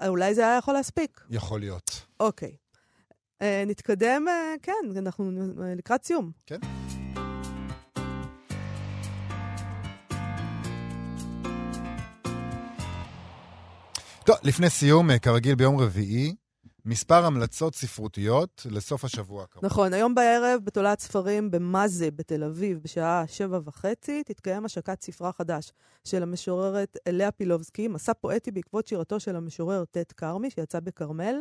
אולי זה היה יכול להספיק. יכול להיות. אוקיי. אה, נתקדם, אה, כן, אנחנו אה, לקראת סיום. כן. טוב, לפני סיום, אה, כרגיל ביום רביעי, מספר המלצות ספרותיות לסוף השבוע הקרוב. נכון, היום בערב בתולעת ספרים במאזה בתל אביב, בשעה שבע וחצי, תתקיים השקת ספרה חדש של המשוררת לאה פילובסקי, מסע פואטי בעקבות שירתו של המשורר ט' כרמי, שיצא בכרמל,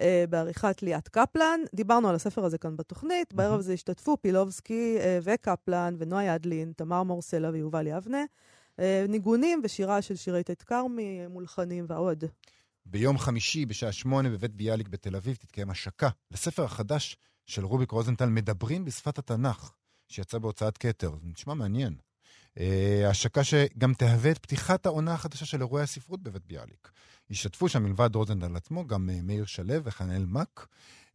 אה, בעריכת ליאת קפלן. דיברנו על הספר הזה כאן בתוכנית, בערב הזה השתתפו פילובסקי אה, וקפלן ונועה ידלין, תמר מורסלה ויובל יבנה. אה, ניגונים ושירה של שירי ט' כרמי, מולחנים ועוד. ביום חמישי בשעה שמונה בבית ביאליק בתל אביב תתקיים השקה לספר החדש של רוביק רוזנטל, מדברים בשפת התנ"ך, שיצא בהוצאת כתר. זה נשמע מעניין. אה, השקה שגם תהווה את פתיחת העונה החדשה של אירועי הספרות בבית ביאליק. השתתפו שם מלבד רוזנטל עצמו גם אה, מאיר שלו וחנאל מק,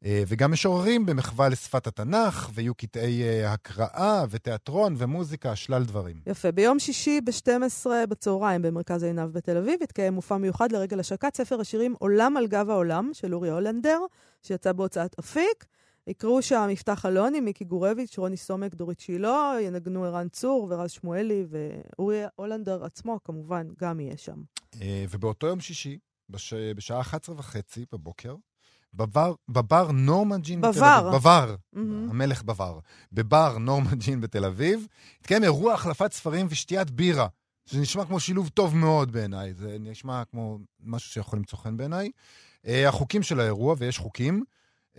וגם משוררים במחווה לשפת התנ"ך, ויהיו קטעי אה, הקראה ותיאטרון ומוזיקה, שלל דברים. יפה. ביום שישי ב-12 בצהריים במרכז עינב בתל אביב יתקיים מופע מיוחד לרגל השקת ספר השירים עולם על גב העולם של אורי הולנדר, שיצא בהוצאת אפיק. יקראו שם יפתח אלוני, מיקי גורביץ', רוני סומק, דורית שילה, ינגנו ערן צור ורז שמואלי, ואורי הולנדר עצמו כמובן גם יהיה שם. אה, ובאותו יום שישי, בש... בשעה 11 וחצי בבוקר, בבר, בבר נורמה ג'ין בתל בבר. אביב. בבר. מהמם. המלך בבר. בבר נורמה ג'ין בתל אביב, התקיים אירוע החלפת ספרים ושתיית בירה. זה נשמע כמו שילוב טוב מאוד בעיניי, זה נשמע כמו משהו שיכול למצוא חן בעיניי. אה, החוקים של האירוע, ויש חוקים,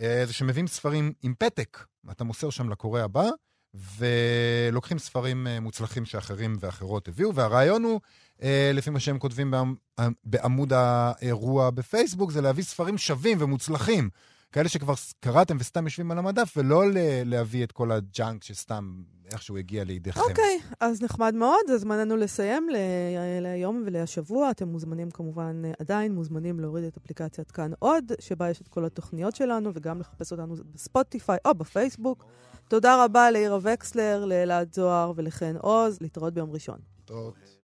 אה, זה שמביאים ספרים עם פתק, אתה מוסר שם לקורא הבא, ולוקחים ספרים אה, מוצלחים שאחרים ואחרות הביאו, והרעיון הוא, לפי מה שהם כותבים בעמ- בעמוד האירוע בפייסבוק, זה להביא ספרים שווים ומוצלחים. כאלה שכבר קראתם וסתם יושבים על המדף, ולא להביא את כל הג'אנק שסתם איכשהו הגיע לידיכם. אוקיי, אז נחמד מאוד, זה זמננו לסיים להיום ולהשבוע. אתם מוזמנים כמובן, אה, עדיין מוזמנים להוריד את אפליקציית כאן עוד, שבה יש את כל התוכניות שלנו, וגם לחפש אותנו בספוטיפיי או בפייסבוק. תודה רבה לעירה וקסלר, לאלעד זוהר ולחן עוז. להתראות ביום ראשון. טוב.